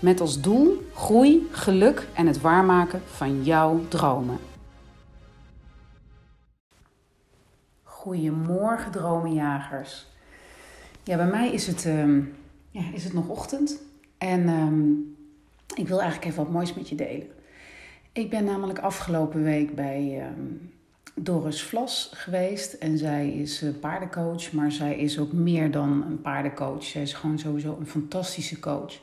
Met als doel groei, geluk en het waarmaken van jouw dromen. Goedemorgen dromenjagers. Ja, bij mij is het, ehm, ja, is het nog ochtend en ehm, ik wil eigenlijk even wat moois met je delen. Ik ben namelijk afgelopen week bij ehm, Doris Vlas geweest en zij is uh, paardencoach, maar zij is ook meer dan een paardencoach. Zij is gewoon sowieso een fantastische coach.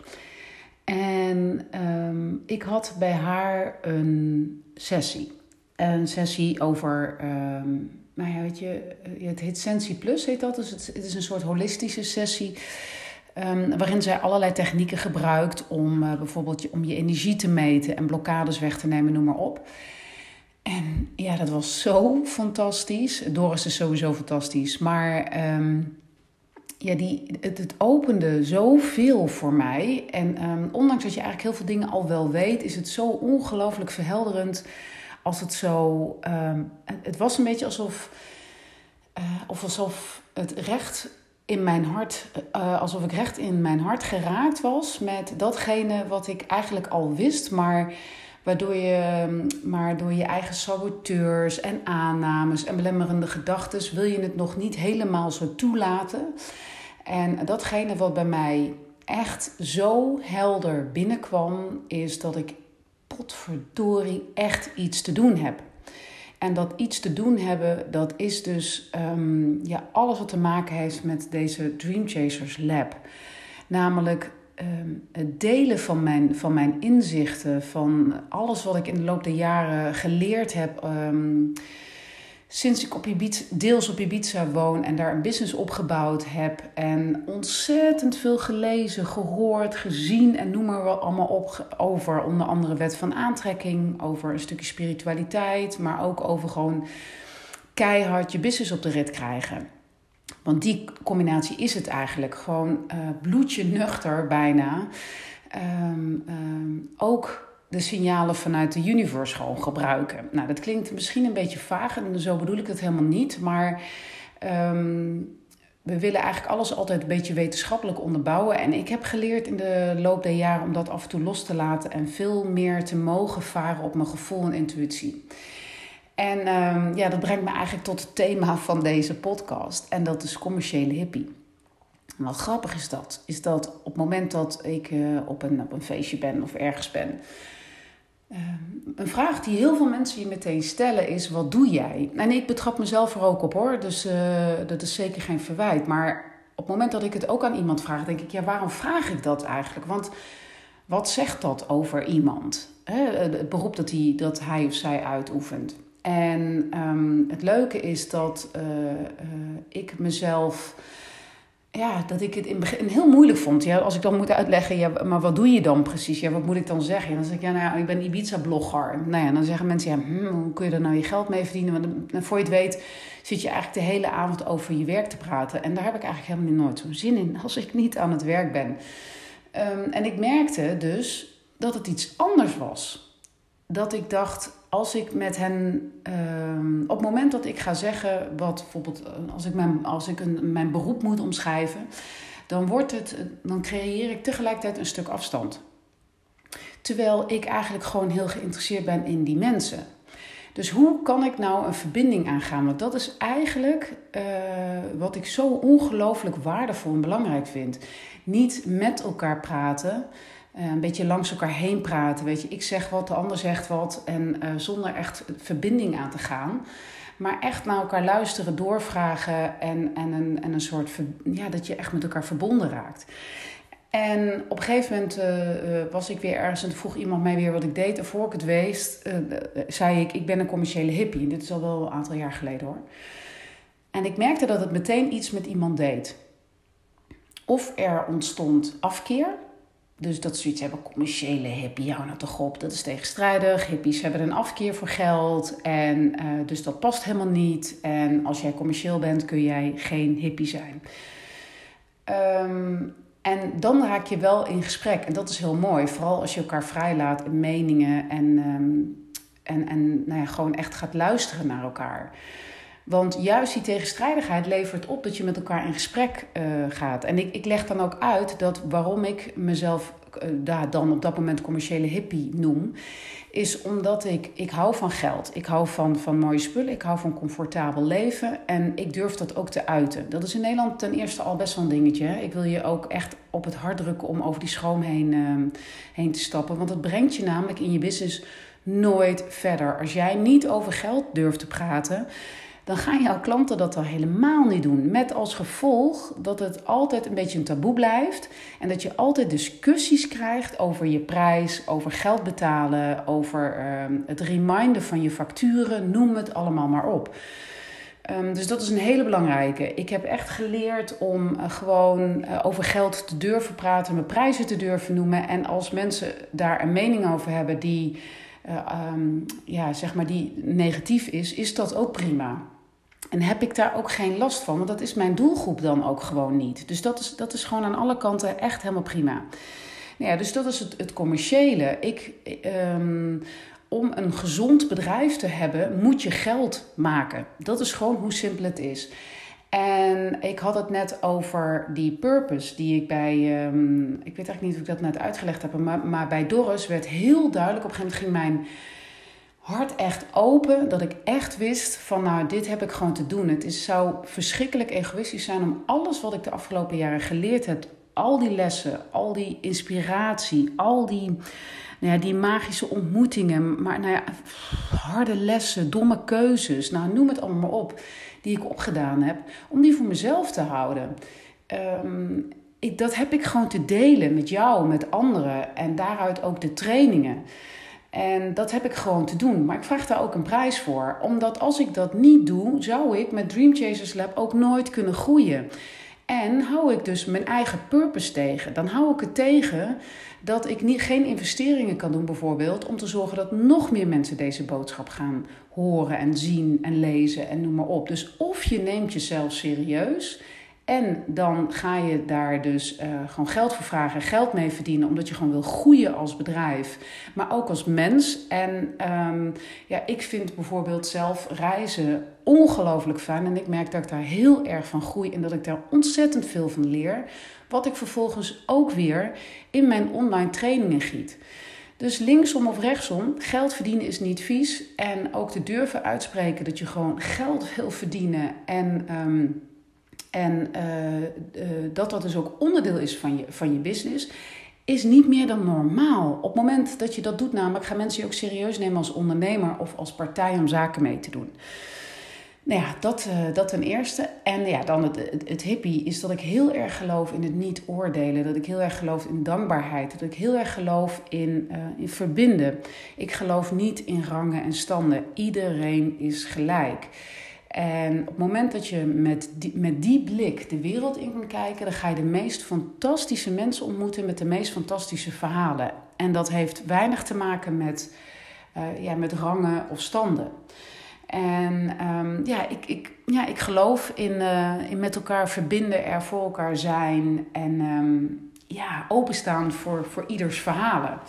En um, ik had bij haar een sessie. Een sessie over, um, nou ja, weet je, het heet Sensi Plus heet dat. Dus het, is een soort holistische sessie. Um, waarin zij allerlei technieken gebruikt om uh, bijvoorbeeld om je energie te meten en blokkades weg te nemen, noem maar op. En ja, dat was zo fantastisch. Doris is sowieso fantastisch. Maar ja, die, het, het opende zoveel voor mij. En um, ondanks dat je eigenlijk heel veel dingen al wel weet, is het zo ongelooflijk verhelderend. Als het zo. Um, het was een beetje alsof. Uh, of alsof het recht in mijn hart. Uh, alsof ik recht in mijn hart geraakt was met datgene wat ik eigenlijk al wist, maar waardoor je maar door je eigen saboteurs en aannames en belemmerende gedachten wil je het nog niet helemaal zo toelaten. En datgene wat bij mij echt zo helder binnenkwam, is dat ik potverdorie echt iets te doen heb. En dat iets te doen hebben, dat is dus um, ja, alles wat te maken heeft met deze Dream Chasers Lab. Namelijk um, het delen van mijn, van mijn inzichten, van alles wat ik in de loop der jaren geleerd heb. Um, sinds ik op Ibiza, deels op Ibiza woon en daar een business opgebouwd heb. En ontzettend veel gelezen, gehoord, gezien en noem maar wel allemaal op over onder andere wet van aantrekking, over een stukje spiritualiteit, maar ook over gewoon keihard je business op de rit krijgen. Want die combinatie is het eigenlijk. Gewoon uh, bloedje nuchter bijna. Um, um, ook de signalen vanuit de universe gewoon gebruiken. Nou, dat klinkt misschien een beetje vaag en zo bedoel ik het helemaal niet. Maar um, we willen eigenlijk alles altijd een beetje wetenschappelijk onderbouwen. En ik heb geleerd in de loop der jaren om dat af en toe los te laten en veel meer te mogen varen op mijn gevoel en intuïtie. En um, ja, dat brengt me eigenlijk tot het thema van deze podcast. En dat is commerciële hippie. En wat grappig is dat, is dat op het moment dat ik uh, op, een, op een feestje ben of ergens ben, uh, een vraag die heel veel mensen je meteen stellen is: wat doe jij? En ik betrap mezelf er ook op hoor, dus uh, dat is zeker geen verwijt. Maar op het moment dat ik het ook aan iemand vraag, denk ik: ja, waarom vraag ik dat eigenlijk? Want wat zegt dat over iemand? Hè? Het beroep dat hij, dat hij of zij uitoefent. En um, het leuke is dat uh, uh, ik mezelf. Ja, dat ik het in het begin heel moeilijk vond. Ja, als ik dan moet uitleggen, ja, maar wat doe je dan precies? Ja, wat moet ik dan zeggen? En dan zeg ik, ja, nou ik ben Ibiza-blogger. Nou ja, dan zeggen mensen, ja, hm, hoe kun je er nou je geld mee verdienen? Want dan, voor je het weet, zit je eigenlijk de hele avond over je werk te praten. En daar heb ik eigenlijk helemaal nooit zo'n zin in, als ik niet aan het werk ben. Um, en ik merkte dus dat het iets anders was. Dat ik dacht, als ik met hen, um, op het moment dat ik ga zeggen, wat bijvoorbeeld als ik mijn, als ik een, mijn beroep moet omschrijven, dan, wordt het, dan creëer ik tegelijkertijd een stuk afstand. Terwijl ik eigenlijk gewoon heel geïnteresseerd ben in die mensen. Dus hoe kan ik nou een verbinding aangaan? Want dat is eigenlijk uh, wat ik zo ongelooflijk waardevol en belangrijk vind. Niet met elkaar praten, een beetje langs elkaar heen praten. Weet je, ik zeg wat, de ander zegt wat. En uh, zonder echt verbinding aan te gaan. Maar echt naar elkaar luisteren, doorvragen en, en, een, en een soort, ja, dat je echt met elkaar verbonden raakt. En op een gegeven moment uh, was ik weer ergens en vroeg iemand mij weer wat ik deed. En voor ik het wist, zei ik, ik ben een commerciële hippie. Dit is al wel een aantal jaar geleden hoor. En ik merkte dat het meteen iets met iemand deed. Of er ontstond afkeer, dus dat zoiets hebben, commerciële hippie, hou nou toch op, dat is tegenstrijdig. Hippies hebben een afkeer voor geld en uh, dus dat past helemaal niet. En als jij commercieel bent, kun jij geen hippie zijn. Um, en dan raak je wel in gesprek. En dat is heel mooi. Vooral als je elkaar vrijlaat in meningen en, um, en, en nou ja, gewoon echt gaat luisteren naar elkaar. Want juist die tegenstrijdigheid levert op dat je met elkaar in gesprek uh, gaat. En ik, ik leg dan ook uit dat waarom ik mezelf uh, dan op dat moment commerciële hippie noem, is omdat ik, ik hou van geld. Ik hou van, van mooie spullen, ik hou van comfortabel leven en ik durf dat ook te uiten. Dat is in Nederland ten eerste al best wel een dingetje. Hè? Ik wil je ook echt op het hart drukken om over die schroom heen, uh, heen te stappen. Want het brengt je namelijk in je business nooit verder. Als jij niet over geld durft te praten dan gaan jouw klanten dat al helemaal niet doen. Met als gevolg dat het altijd een beetje een taboe blijft en dat je altijd discussies krijgt over je prijs, over geld betalen, over uh, het reminden van je facturen, noem het allemaal maar op. Um, dus dat is een hele belangrijke. Ik heb echt geleerd om uh, gewoon uh, over geld te durven praten, mijn prijzen te durven noemen. En als mensen daar een mening over hebben die, uh, um, ja, zeg maar die negatief is, is dat ook prima. En heb ik daar ook geen last van, want dat is mijn doelgroep dan ook gewoon niet. Dus dat is, dat is gewoon aan alle kanten echt helemaal prima. Nou ja, dus dat is het, het commerciële. Ik, um, om een gezond bedrijf te hebben, moet je geld maken. Dat is gewoon hoe simpel het is. En ik had het net over die purpose die ik bij, um, ik weet eigenlijk niet of ik dat net uitgelegd heb, maar, maar bij Doris werd heel duidelijk, op een gegeven moment ging mijn hart echt open. Dat ik echt wist van nou, dit heb ik gewoon te doen. Het is, zou verschrikkelijk egoïstisch zijn om alles wat ik de afgelopen jaren geleerd heb. Al die lessen, al die inspiratie, al die, nou ja, die magische ontmoetingen. Maar nou ja, harde lessen, domme keuzes. Nou, noem het allemaal maar op. Die ik opgedaan heb. Om die voor mezelf te houden. Um, ik, dat heb ik gewoon te delen met jou, met anderen. En daaruit ook de trainingen. En dat heb ik gewoon te doen. Maar ik vraag daar ook een prijs voor. Omdat als ik dat niet doe, zou ik met Dream Chasers Lab ook nooit kunnen groeien. En hou ik dus mijn eigen purpose tegen. Dan hou ik het tegen dat ik niet, geen investeringen kan doen, bijvoorbeeld, om te zorgen dat nog meer mensen deze boodschap gaan horen en zien en lezen en noem maar op. Dus of je neemt jezelf serieus en dan ga je daar dus uh, gewoon geld voor vragen, geld mee verdienen, omdat je gewoon wil groeien als bedrijf, maar ook als mens. En um, ja, ik vind bijvoorbeeld zelf reizen ongelooflijk fijn. En ik merk dat ik daar heel erg van groei en dat ik daar ontzettend veel van leer. Wat ik vervolgens ook weer in mijn online trainingen giet. Dus linksom of rechtsom, geld verdienen is niet vies. En ook te durven uitspreken dat je gewoon geld wil verdienen en. Um, en uh, uh, dat dat dus ook onderdeel is van je, van je business, is niet meer dan normaal. Op het moment dat je dat doet, namelijk gaan mensen je ook serieus nemen als ondernemer of als partij om zaken mee te doen. Nou ja, dat, uh, dat ten eerste. En ja, dan het, het, hippie is dat ik heel erg geloof in het niet oordelen. Dat ik heel erg geloof in dankbaarheid. Dat ik heel erg geloof in, in verbinden. Ik geloof niet in rangen en standen. Iedereen is gelijk. En op het moment dat je met die, met die blik de wereld in kan kijken, dan ga je de meest fantastische mensen ontmoeten met de meest fantastische verhalen. En dat heeft weinig te maken met, uh, ja, met rangen of standen. En um, ja, ik, ik, ja, ik geloof in, uh, in met elkaar verbinden, er voor elkaar zijn en um, ja, openstaan voor, voor ieders verhalen.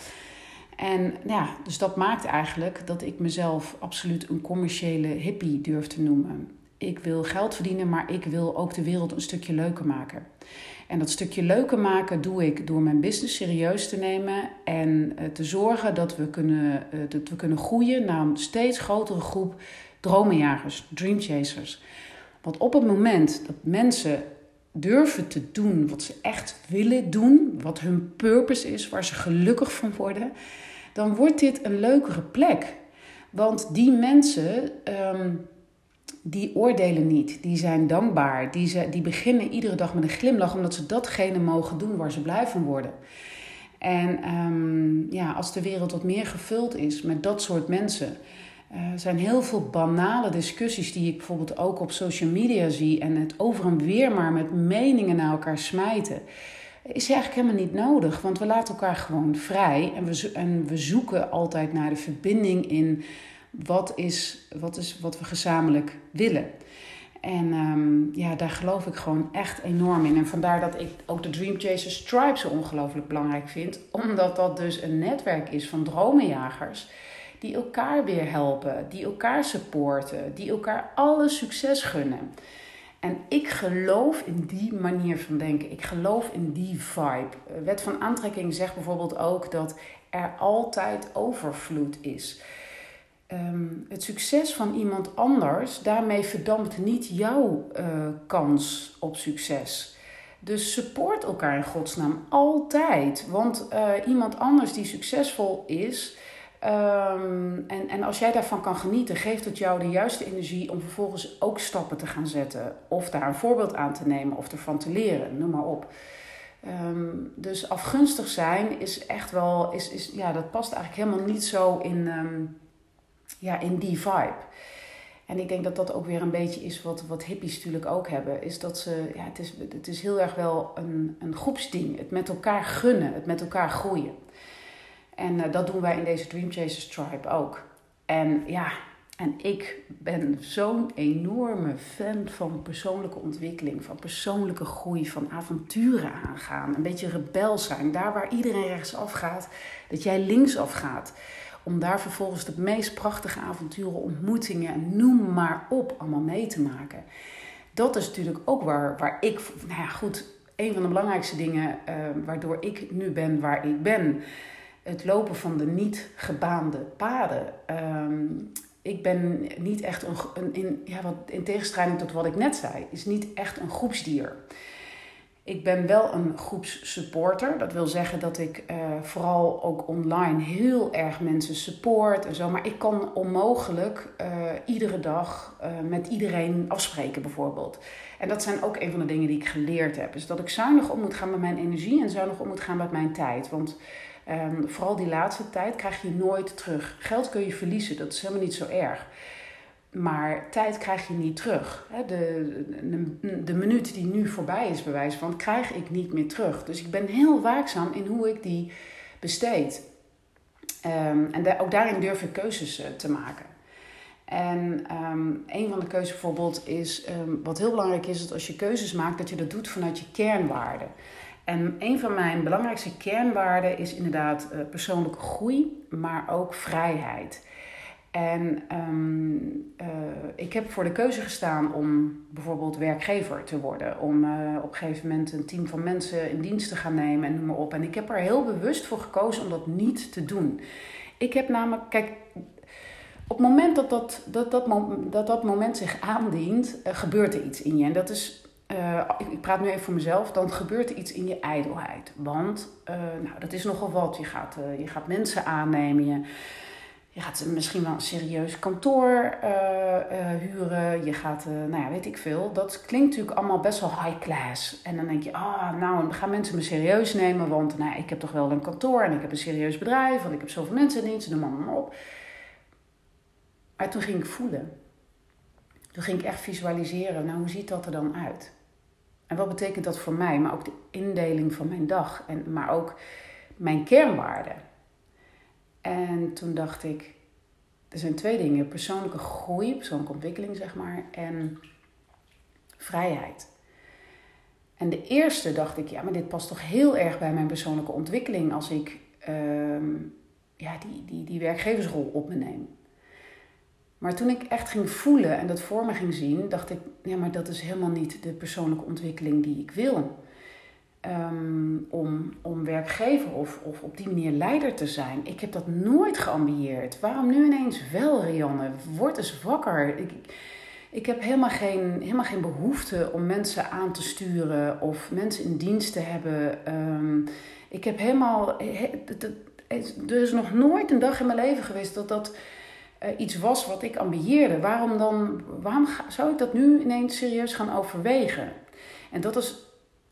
En ja, dus dat maakt eigenlijk dat ik mezelf absoluut een commerciële hippie durf te noemen. Ik wil geld verdienen, maar ik wil ook de wereld een stukje leuker maken. En dat stukje leuker maken doe ik door mijn business serieus te nemen en eh, te zorgen dat we kunnen, eh, dat we kunnen groeien naar een steeds grotere groep dromenjagers, dreamchasers. Want op het moment dat mensen durven te doen wat ze echt willen doen, wat hun purpose is, waar ze gelukkig van worden, dan wordt dit een leukere plek. Want die mensen, um, die oordelen niet, die zijn dankbaar, die, ze, die beginnen iedere dag met een glimlach, omdat ze datgene mogen doen waar ze blij van worden. En um, ja, als de wereld wat meer gevuld is met dat soort mensen, er zijn heel veel banale discussies die ik bijvoorbeeld ook op social media zie en het over en weer maar met meningen naar elkaar smijten. Is eigenlijk helemaal niet nodig. Want we laten elkaar gewoon vrij en we, en we zoeken altijd naar de verbinding in wat is, wat is wat we gezamenlijk willen. En um, ja, daar geloof ik gewoon echt enorm in. En vandaar dat ik ook de Dream Chasers Tribe zo ongelooflijk belangrijk vind. Omdat dat dus een netwerk is van dromenjagers. Die elkaar weer helpen, die elkaar supporten, die elkaar alle succes gunnen. En ik geloof in die manier van denken. Ik geloof in die vibe. Wet van aantrekking zegt bijvoorbeeld ook dat er altijd overvloed is. Ehm, het succes van iemand anders, daarmee verdampt niet jouw uh, kans op succes. Dus support elkaar in godsnaam altijd. Want uh, iemand anders die succesvol is, um, en, en als jij daarvan kan genieten, geeft het jou de juiste energie om vervolgens ook stappen te gaan zetten. Of daar een voorbeeld aan te nemen of ervan te leren, noem maar op. Um, dus afgunstig zijn is echt wel, is, is, ja, dat past eigenlijk helemaal niet zo in ja, in die vibe. En ik denk dat dat ook weer een beetje is wat, wat hippies natuurlijk ook hebben. Is dat ze, ja, het is, het is heel erg wel een, een groepsding. Het met elkaar gunnen, het met elkaar groeien. En uh, dat doen wij in deze Dream Chasers Tribe ook. En ja, en ik ben zo'n enorme fan van persoonlijke ontwikkeling, van persoonlijke groei, van avonturen aangaan. Een beetje rebel zijn. Daar waar iedereen rechtsaf gaat, dat jij linksaf gaat om daar vervolgens de meest prachtige avonturen, ontmoetingen en noem maar op allemaal mee te maken. Dat is natuurlijk ook waar, waar ik, nou ja goed, een van de belangrijkste dingen uh, waardoor ik nu ben waar ik ben. Het lopen van de niet gebaande paden. Uh, ik ben niet echt een, in, ja, wat, in tegenstrijding tot wat ik net zei, is niet echt een groepsdier. Ik ben wel een groepssupporter. Dat wil zeggen dat ik uh, vooral ook online heel erg mensen support en zo. Maar ik kan onmogelijk uh, iedere dag uh, met iedereen afspreken, bijvoorbeeld. En dat zijn ook een van de dingen die ik geleerd heb. Is dat ik zuinig om moet gaan met mijn energie en zuinig om moet gaan met mijn tijd. Want um, vooral die laatste tijd krijg je nooit terug. Geld kun je verliezen, dat is helemaal niet zo erg. Maar tijd krijg je niet terug. De, de, de, minuut die nu voorbij is, bewijs van, krijg ik niet meer terug. Dus ik ben heel waakzaam in hoe ik die besteed. Um, en ook daarin durf ik keuzes uh, te maken. En um, een van de keuzes bijvoorbeeld is, wat heel belangrijk is, dat als je keuzes maakt, dat je dat doet vanuit je kernwaarden. En een van mijn belangrijkste kernwaarden is inderdaad uh, persoonlijke groei, maar ook vrijheid. En um, uh, ik heb voor de keuze gestaan om bijvoorbeeld werkgever te worden. Om uh, op een gegeven moment een team van mensen in dienst te gaan nemen en noem maar op. En ik heb er heel bewust voor gekozen om dat niet te doen. Ik heb namelijk, kijk, op het moment dat dat, dat, dat, dat, dat moment zich aandient, gebeurt er iets in je. En dat is, ik, ik, praat nu even voor mezelf, dan gebeurt er iets in je ijdelheid. Want nou, dat is nogal wat. Je gaat, je gaat mensen aannemen. Je, gaat misschien wel een serieus kantoor huren. Je gaat, nou ja, weet ik veel. Dat klinkt natuurlijk allemaal best wel high class. En dan denk je, ah, nou, gaan mensen me serieus nemen. Want nou, ik heb toch wel een kantoor en ik heb een serieus bedrijf. Want ik heb zoveel mensen in dienst, noem maar op. Maar toen ging ik voelen. Toen ging ik echt visualiseren, nou, hoe ziet dat er dan uit? En wat betekent dat voor mij? Maar ook de indeling van mijn dag. En, maar ook mijn kernwaarden. En toen dacht ik, er zijn twee dingen: persoonlijke groei, persoonlijke ontwikkeling, zeg maar, en vrijheid. En de eerste dacht ik, ja, maar dit past toch heel erg bij mijn persoonlijke ontwikkeling als ik uh, ja, die, die, die werkgeversrol op me neem. Maar toen ik echt ging voelen en dat voor me ging zien, dacht ik, ja, maar dat is helemaal niet de persoonlijke ontwikkeling die ik wil. Um, om, om werkgever of, of op die manier leider te zijn. Ik heb dat nooit geambieerd. Waarom nu ineens wel, Rianne? Word eens wakker. Ik, ik heb helemaal geen, helemaal geen behoefte om mensen aan te sturen of mensen in dienst te hebben. Um, ik heb helemaal. Er is nog nooit een dag in mijn leven geweest dat dat uh, iets was wat ik ambieerde. Waarom dan? Waarom zou ik dat nu ineens serieus gaan overwegen? En dat is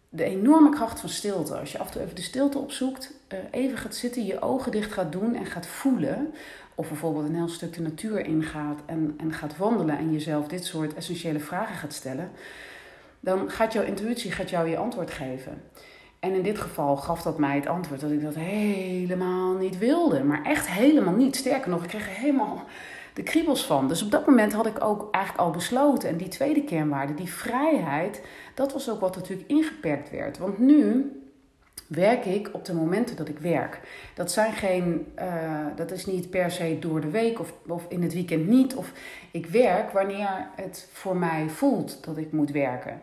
de enorme kracht van stilte. Als je af en toe even de stilte opzoekt, uh, even gaat zitten, je ogen dicht gaat doen en gaat voelen. Of bijvoorbeeld een heel stuk de natuur ingaat en, en gaat wandelen en jezelf dit soort essentiële vragen gaat stellen. Dan gaat jouw intuïtie gaat jou je antwoord geven. En in dit geval gaf dat mij het antwoord dat ik dat helemaal niet wilde. Maar echt helemaal niet. Sterker nog, ik kreeg er helemaal de kriebels van. Dus op dat moment had ik ook eigenlijk al besloten. En die tweede kernwaarde, die vrijheid, dat was ook wat natuurlijk ingeperkt werd. Want nu werk ik op de momenten dat ik werk. Dat zijn geen, uh, dat is niet per se door de week of, of in het weekend niet. Of ik werk wanneer het voor mij voelt dat ik moet werken.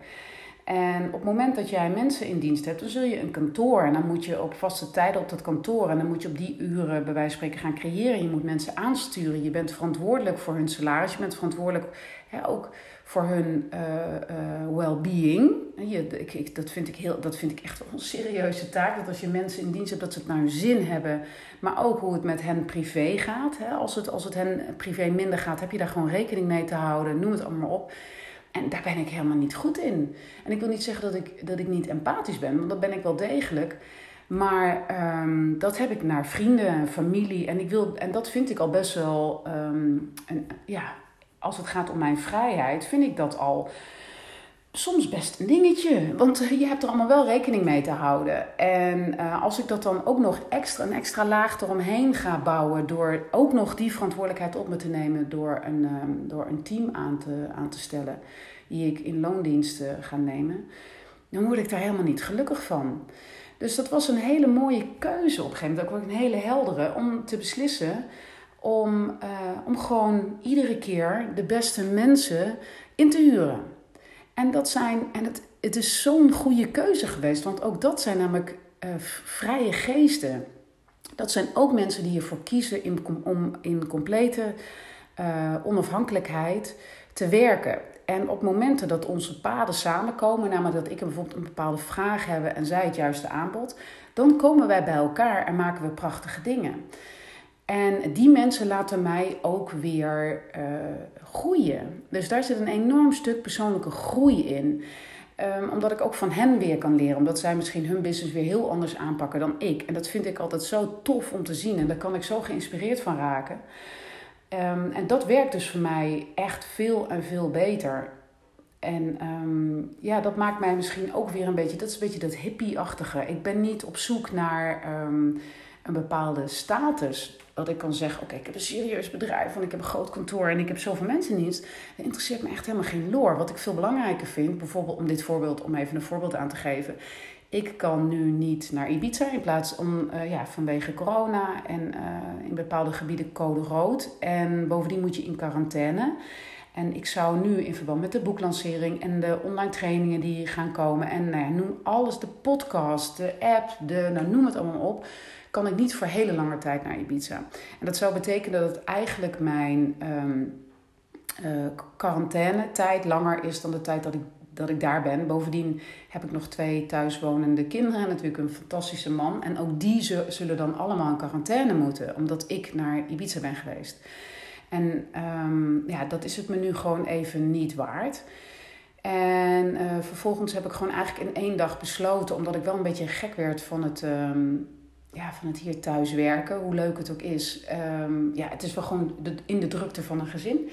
En op het moment dat jij mensen in dienst hebt, dan zul je een kantoor. En dan moet je op vaste tijden op dat kantoor. En dan moet je op die uren bij wijze van spreken gaan creëren. Je moet mensen aansturen. Je bent verantwoordelijk voor hun salaris. Je bent verantwoordelijk hè, ook voor hun uh, well-being. Ik, ik, dat, vind ik heel, dat vind ik echt een serieuze taak. Dat als je mensen in dienst hebt, dat ze het naar hun zin hebben. Maar ook hoe het met hen privé gaat. Hè. Als, het, als het hen privé minder gaat, heb je daar gewoon rekening mee te houden. Noem het allemaal op. En daar ben ik helemaal niet goed in. En ik wil niet zeggen dat ik, dat ik niet empathisch ben, want dat ben ik wel degelijk. Maar um, dat heb ik naar vrienden en familie. En, ik wil, en dat vind ik al best wel. Um, een, ja, als het gaat om mijn vrijheid, vind ik dat al soms best een dingetje. Want eh, je hebt er allemaal wel rekening mee te houden. En uh, als ik dat dan ook nog extra, een extra laag eromheen ga bouwen. door ook nog die verantwoordelijkheid op me te nemen. door een, um, door een team aan te, aan te stellen. die ik in loondiensten ga nemen. dan word ik daar helemaal niet gelukkig van. Dus dat was een hele mooie keuze op een gegeven moment. Ook een hele heldere. om te beslissen. Om, om gewoon iedere keer de beste mensen in te huren. En dat zijn, en het, het is zo'n goede keuze geweest, want ook dat zijn namelijk uh, vrije geesten. Dat zijn ook mensen die ervoor kiezen om in complete uh, onafhankelijkheid te werken. En op momenten dat onze paden samenkomen, namelijk dat ik bijvoorbeeld een bepaalde vraag heb en zij het juiste aanbod, dan komen wij bij elkaar en maken we prachtige dingen. En die mensen laten mij ook weer uh, groeien. Dus daar zit een enorm stuk persoonlijke groei in. Um, omdat ik ook van hen weer kan leren. Omdat zij misschien hun business weer heel anders aanpakken dan ik. En dat vind ik altijd zo tof om te zien. En daar kan ik zo geïnspireerd van raken. Um, en dat werkt dus voor mij echt veel en veel beter. En um, ja, dat maakt mij misschien ook weer een beetje... Dat is een beetje dat hippie-achtige. Ik ben niet op zoek naar een bepaalde status. Dat ik kan zeggen, oké, ik heb een serieus bedrijf, want ik heb een groot kantoor en ik heb zoveel mensen in dienst. Dat interesseert me echt helemaal geen loor. Wat ik veel belangrijker vind, bijvoorbeeld om dit voorbeeld, om even een voorbeeld aan te geven. Ik kan nu niet naar Ibiza in plaats om, uh, ja, vanwege corona en uh, in bepaalde gebieden code rood. En bovendien moet je in quarantaine. En ik zou nu in verband met de boeklancering en de online trainingen die gaan komen. En nou ja, noem alles, de podcast, de app, de, nou, noem het allemaal op kan ik niet voor hele lange tijd naar Ibiza. En dat zou betekenen dat het eigenlijk mijn um, uh, quarantaine-tijd langer is dan de tijd dat ik, dat ik daar ben. Bovendien heb ik nog twee thuiswonende kinderen en natuurlijk een fantastische man. En ook die zullen dan allemaal in quarantaine moeten, omdat ik naar Ibiza ben geweest. En um, ja, dat is het me nu gewoon even niet waard. En uh, vervolgens heb ik gewoon eigenlijk in één dag besloten, omdat ik wel een beetje gek werd van het. Um, ja, van het hier thuis werken, hoe leuk het ook is. Um, ja, het is wel gewoon in de drukte van een gezin.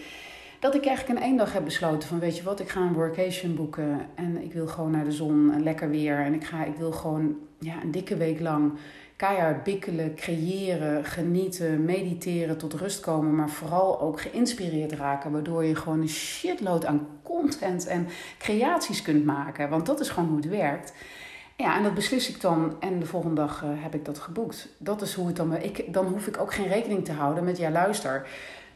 Dat ik eigenlijk in één dag heb besloten van weet je wat, ik ga een workation boeken. En ik wil gewoon naar de zon en lekker weer. En ik, ga, ik wil gewoon ja, een dikke week lang keihard bikkelen, creëren, genieten, mediteren, tot rust komen. Maar vooral ook geïnspireerd raken. Waardoor je gewoon een shitload aan content en creaties kunt maken. Want dat is gewoon hoe het werkt. Ja, en dat beslis ik dan en de volgende dag uh, heb ik dat geboekt. Dat is hoe het dan... Ik, dan hoef ik ook geen rekening te houden met, ja luister,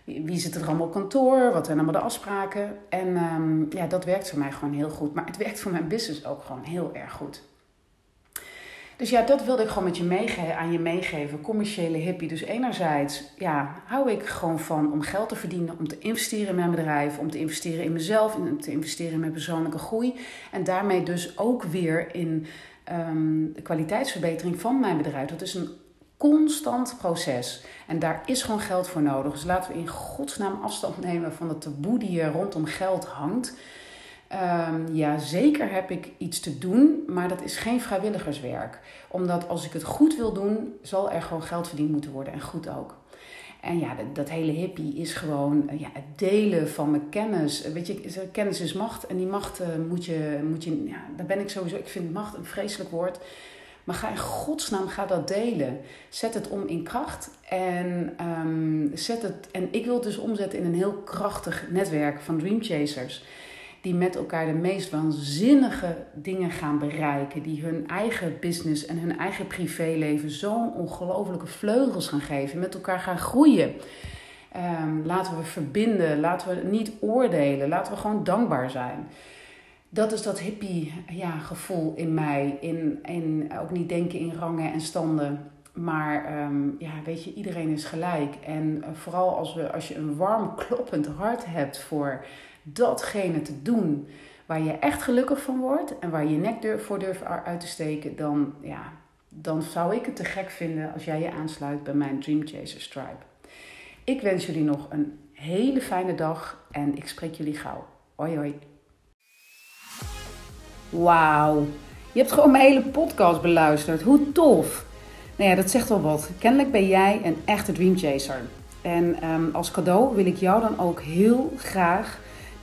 wie zit er allemaal op kantoor? Wat zijn allemaal de afspraken? En um, ja, dat werkt voor mij gewoon heel goed. Maar het werkt voor mijn business ook gewoon heel erg goed. Dus ja, dat wilde ik gewoon met je meegeven, aan je meegeven. Commerciële hippie. Dus enerzijds ja, hou ik gewoon van om geld te verdienen, om te investeren in mijn bedrijf, om te investeren in mezelf, om te investeren in mijn persoonlijke groei. En daarmee dus ook weer in um, de kwaliteitsverbetering van mijn bedrijf. Dat is een constant proces. En daar is gewoon geld voor nodig. Dus laten we in godsnaam afstand nemen van de taboe die er rondom geld hangt. Um, ja, zeker heb ik iets te doen, maar dat is geen vrijwilligerswerk. Omdat als ik het goed wil doen, zal er gewoon geld verdiend moeten worden en goed ook. En ja, dat, hele hippie is gewoon ja, het delen van mijn kennis. Weet je, kennis is macht en die macht moet je, moet je ja, daar ben ik sowieso, ik vind macht een vreselijk woord. Maar ga in godsnaam ga dat delen. Zet het om in kracht. En, ehm, zet het, en ik wil het dus omzetten in een heel krachtig netwerk van Dream Chasers. Die met elkaar de meest waanzinnige dingen gaan bereiken. Die hun eigen business en hun eigen privéleven zo'n ongelofelijke vleugels gaan geven. Met elkaar gaan groeien. Ehm, laten we verbinden. Laten we niet oordelen. Laten we gewoon dankbaar zijn dat is dat hippie ja, gevoel in mij. In, in, ook niet denken in rangen en standen. Maar ehm, ja, weet je, iedereen is gelijk. En uh, vooral als, we, als je een warm, kloppend hart hebt voor datgene te doen waar je echt gelukkig van wordt en waar je nek voor durft uit te steken, dan, ja, dan zou ik het te gek vinden als jij je aansluit bij mijn Dream Chaser Tribe. Ik wens jullie nog een hele fijne dag en ik spreek jullie gauw. Hoi hoi. Wauw, je hebt gewoon mijn hele podcast beluisterd. Hoe tof! Nou ja, dat zegt wel wat. Kennelijk ben jij een echte dreamchaser. En um, als cadeau wil ik jou dan ook heel graag